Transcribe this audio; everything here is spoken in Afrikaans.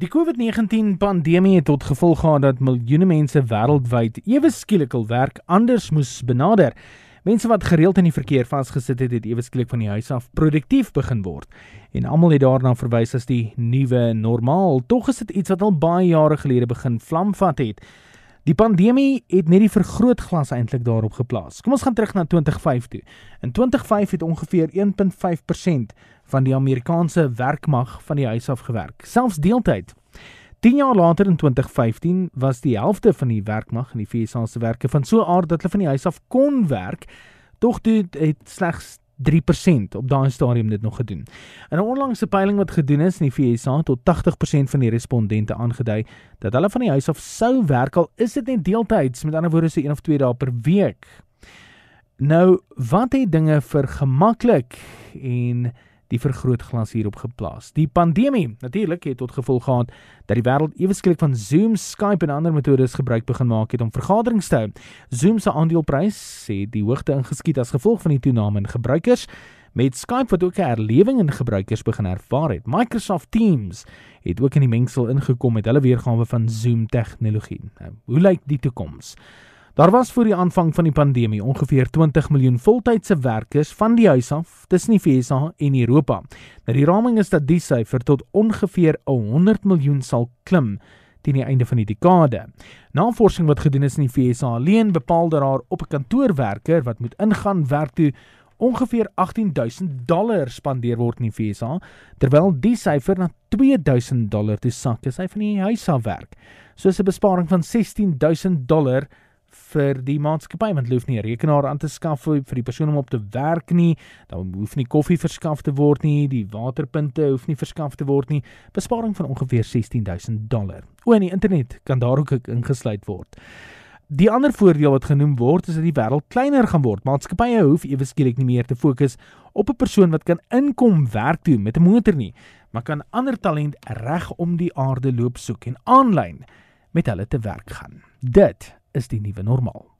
Die COVID-19 pandemie het tot gevolg gehad dat miljoene mense wêreldwyd ewe skielik hul werk anders moes benader. Mense wat gereeld in die verkeer vasgesit het, het ewe skielik van die huis af produktief begin word. En almal het daarna verwys as die nuwe normaal. Tog is dit iets wat al baie jare gelede begin vlamvat het. Die pandemie het net die vergrootglas eintlik daarop geplaas. Kom ons gaan terug na 2005 toe. In 2005 het ongeveer 1.5% van die Amerikaanse werkmag van die huis af gewerk, selfs deeltyd. 10 jaar later in 2015 was die helfte van die werkmag in die VSA se werke van so aard dat hulle van die huis af kon werk, tog het slegs 3% op daai stadium dit nog gedoen. In 'n onlangse peiling wat gedoen is in die VSA tot 80% van die respondente aangedui dat hulle van die huis af sou werk al is dit net deeltyds, met ander woorde so 1 of 2 dae per week. Nou, wat het dinge vergemaklik en die vergrootglas hierop geplaas. Die pandemie natuurlik het tot gevolg gehad dat die wêreld ewesklik van Zoom, Skype en ander metodes gebruik begin maak het om vergaderings te hou. Zoom se aandeleprys het die hoogte ingeskiet as gevolg van die toename in gebruikers met Skype wat ook 'n herlewing in gebruikers begin ervaar het. Microsoft Teams het ook in die mengsel ingekom met hulle weergawe van Zoom tegnologie. Nou, hoe lyk die toekoms? Daar was voor die aanvang van die pandemie ongeveer 20 miljoen voltydse werkers van die huis af tussen die VSA en Europa. Nou die raming is dat die syfer tot ongeveer 100 miljoen sal klim teen die einde van die dekade. Navorsing wat gedoen is in die VSA alleen bepaal dat daar op 'n kantoorwerker wat moet ingaan werk toe ongeveer 18000 dollar spandeer word in die VSA terwyl die syfer na 2000 dollar toe sak as hy van die huis af werk. So 'n besparing van 16000 dollar vir die maatskappy want hulle hoef nie 'n rekenaar aan te skaf vir, die persoon om op te werk nie. Dan hoef nie koffie verskaf te word nie, die waterpunte hoef nie verskaf te word nie. Besparing van ongeveer 16000 dollar. O, en die internet kan daar ook ingesluit word. Die ander voordeel wat genoem word is dat die wêreld kleiner gaan word. Maatskappye hoef ewe skielik nie meer te fokus op 'n persoon wat kan inkom werk doen met 'n motor nie, maar kan ander talent reg om die aarde loop soek en aanlyn met hulle te werk gaan. Dit is die nuwe normaal.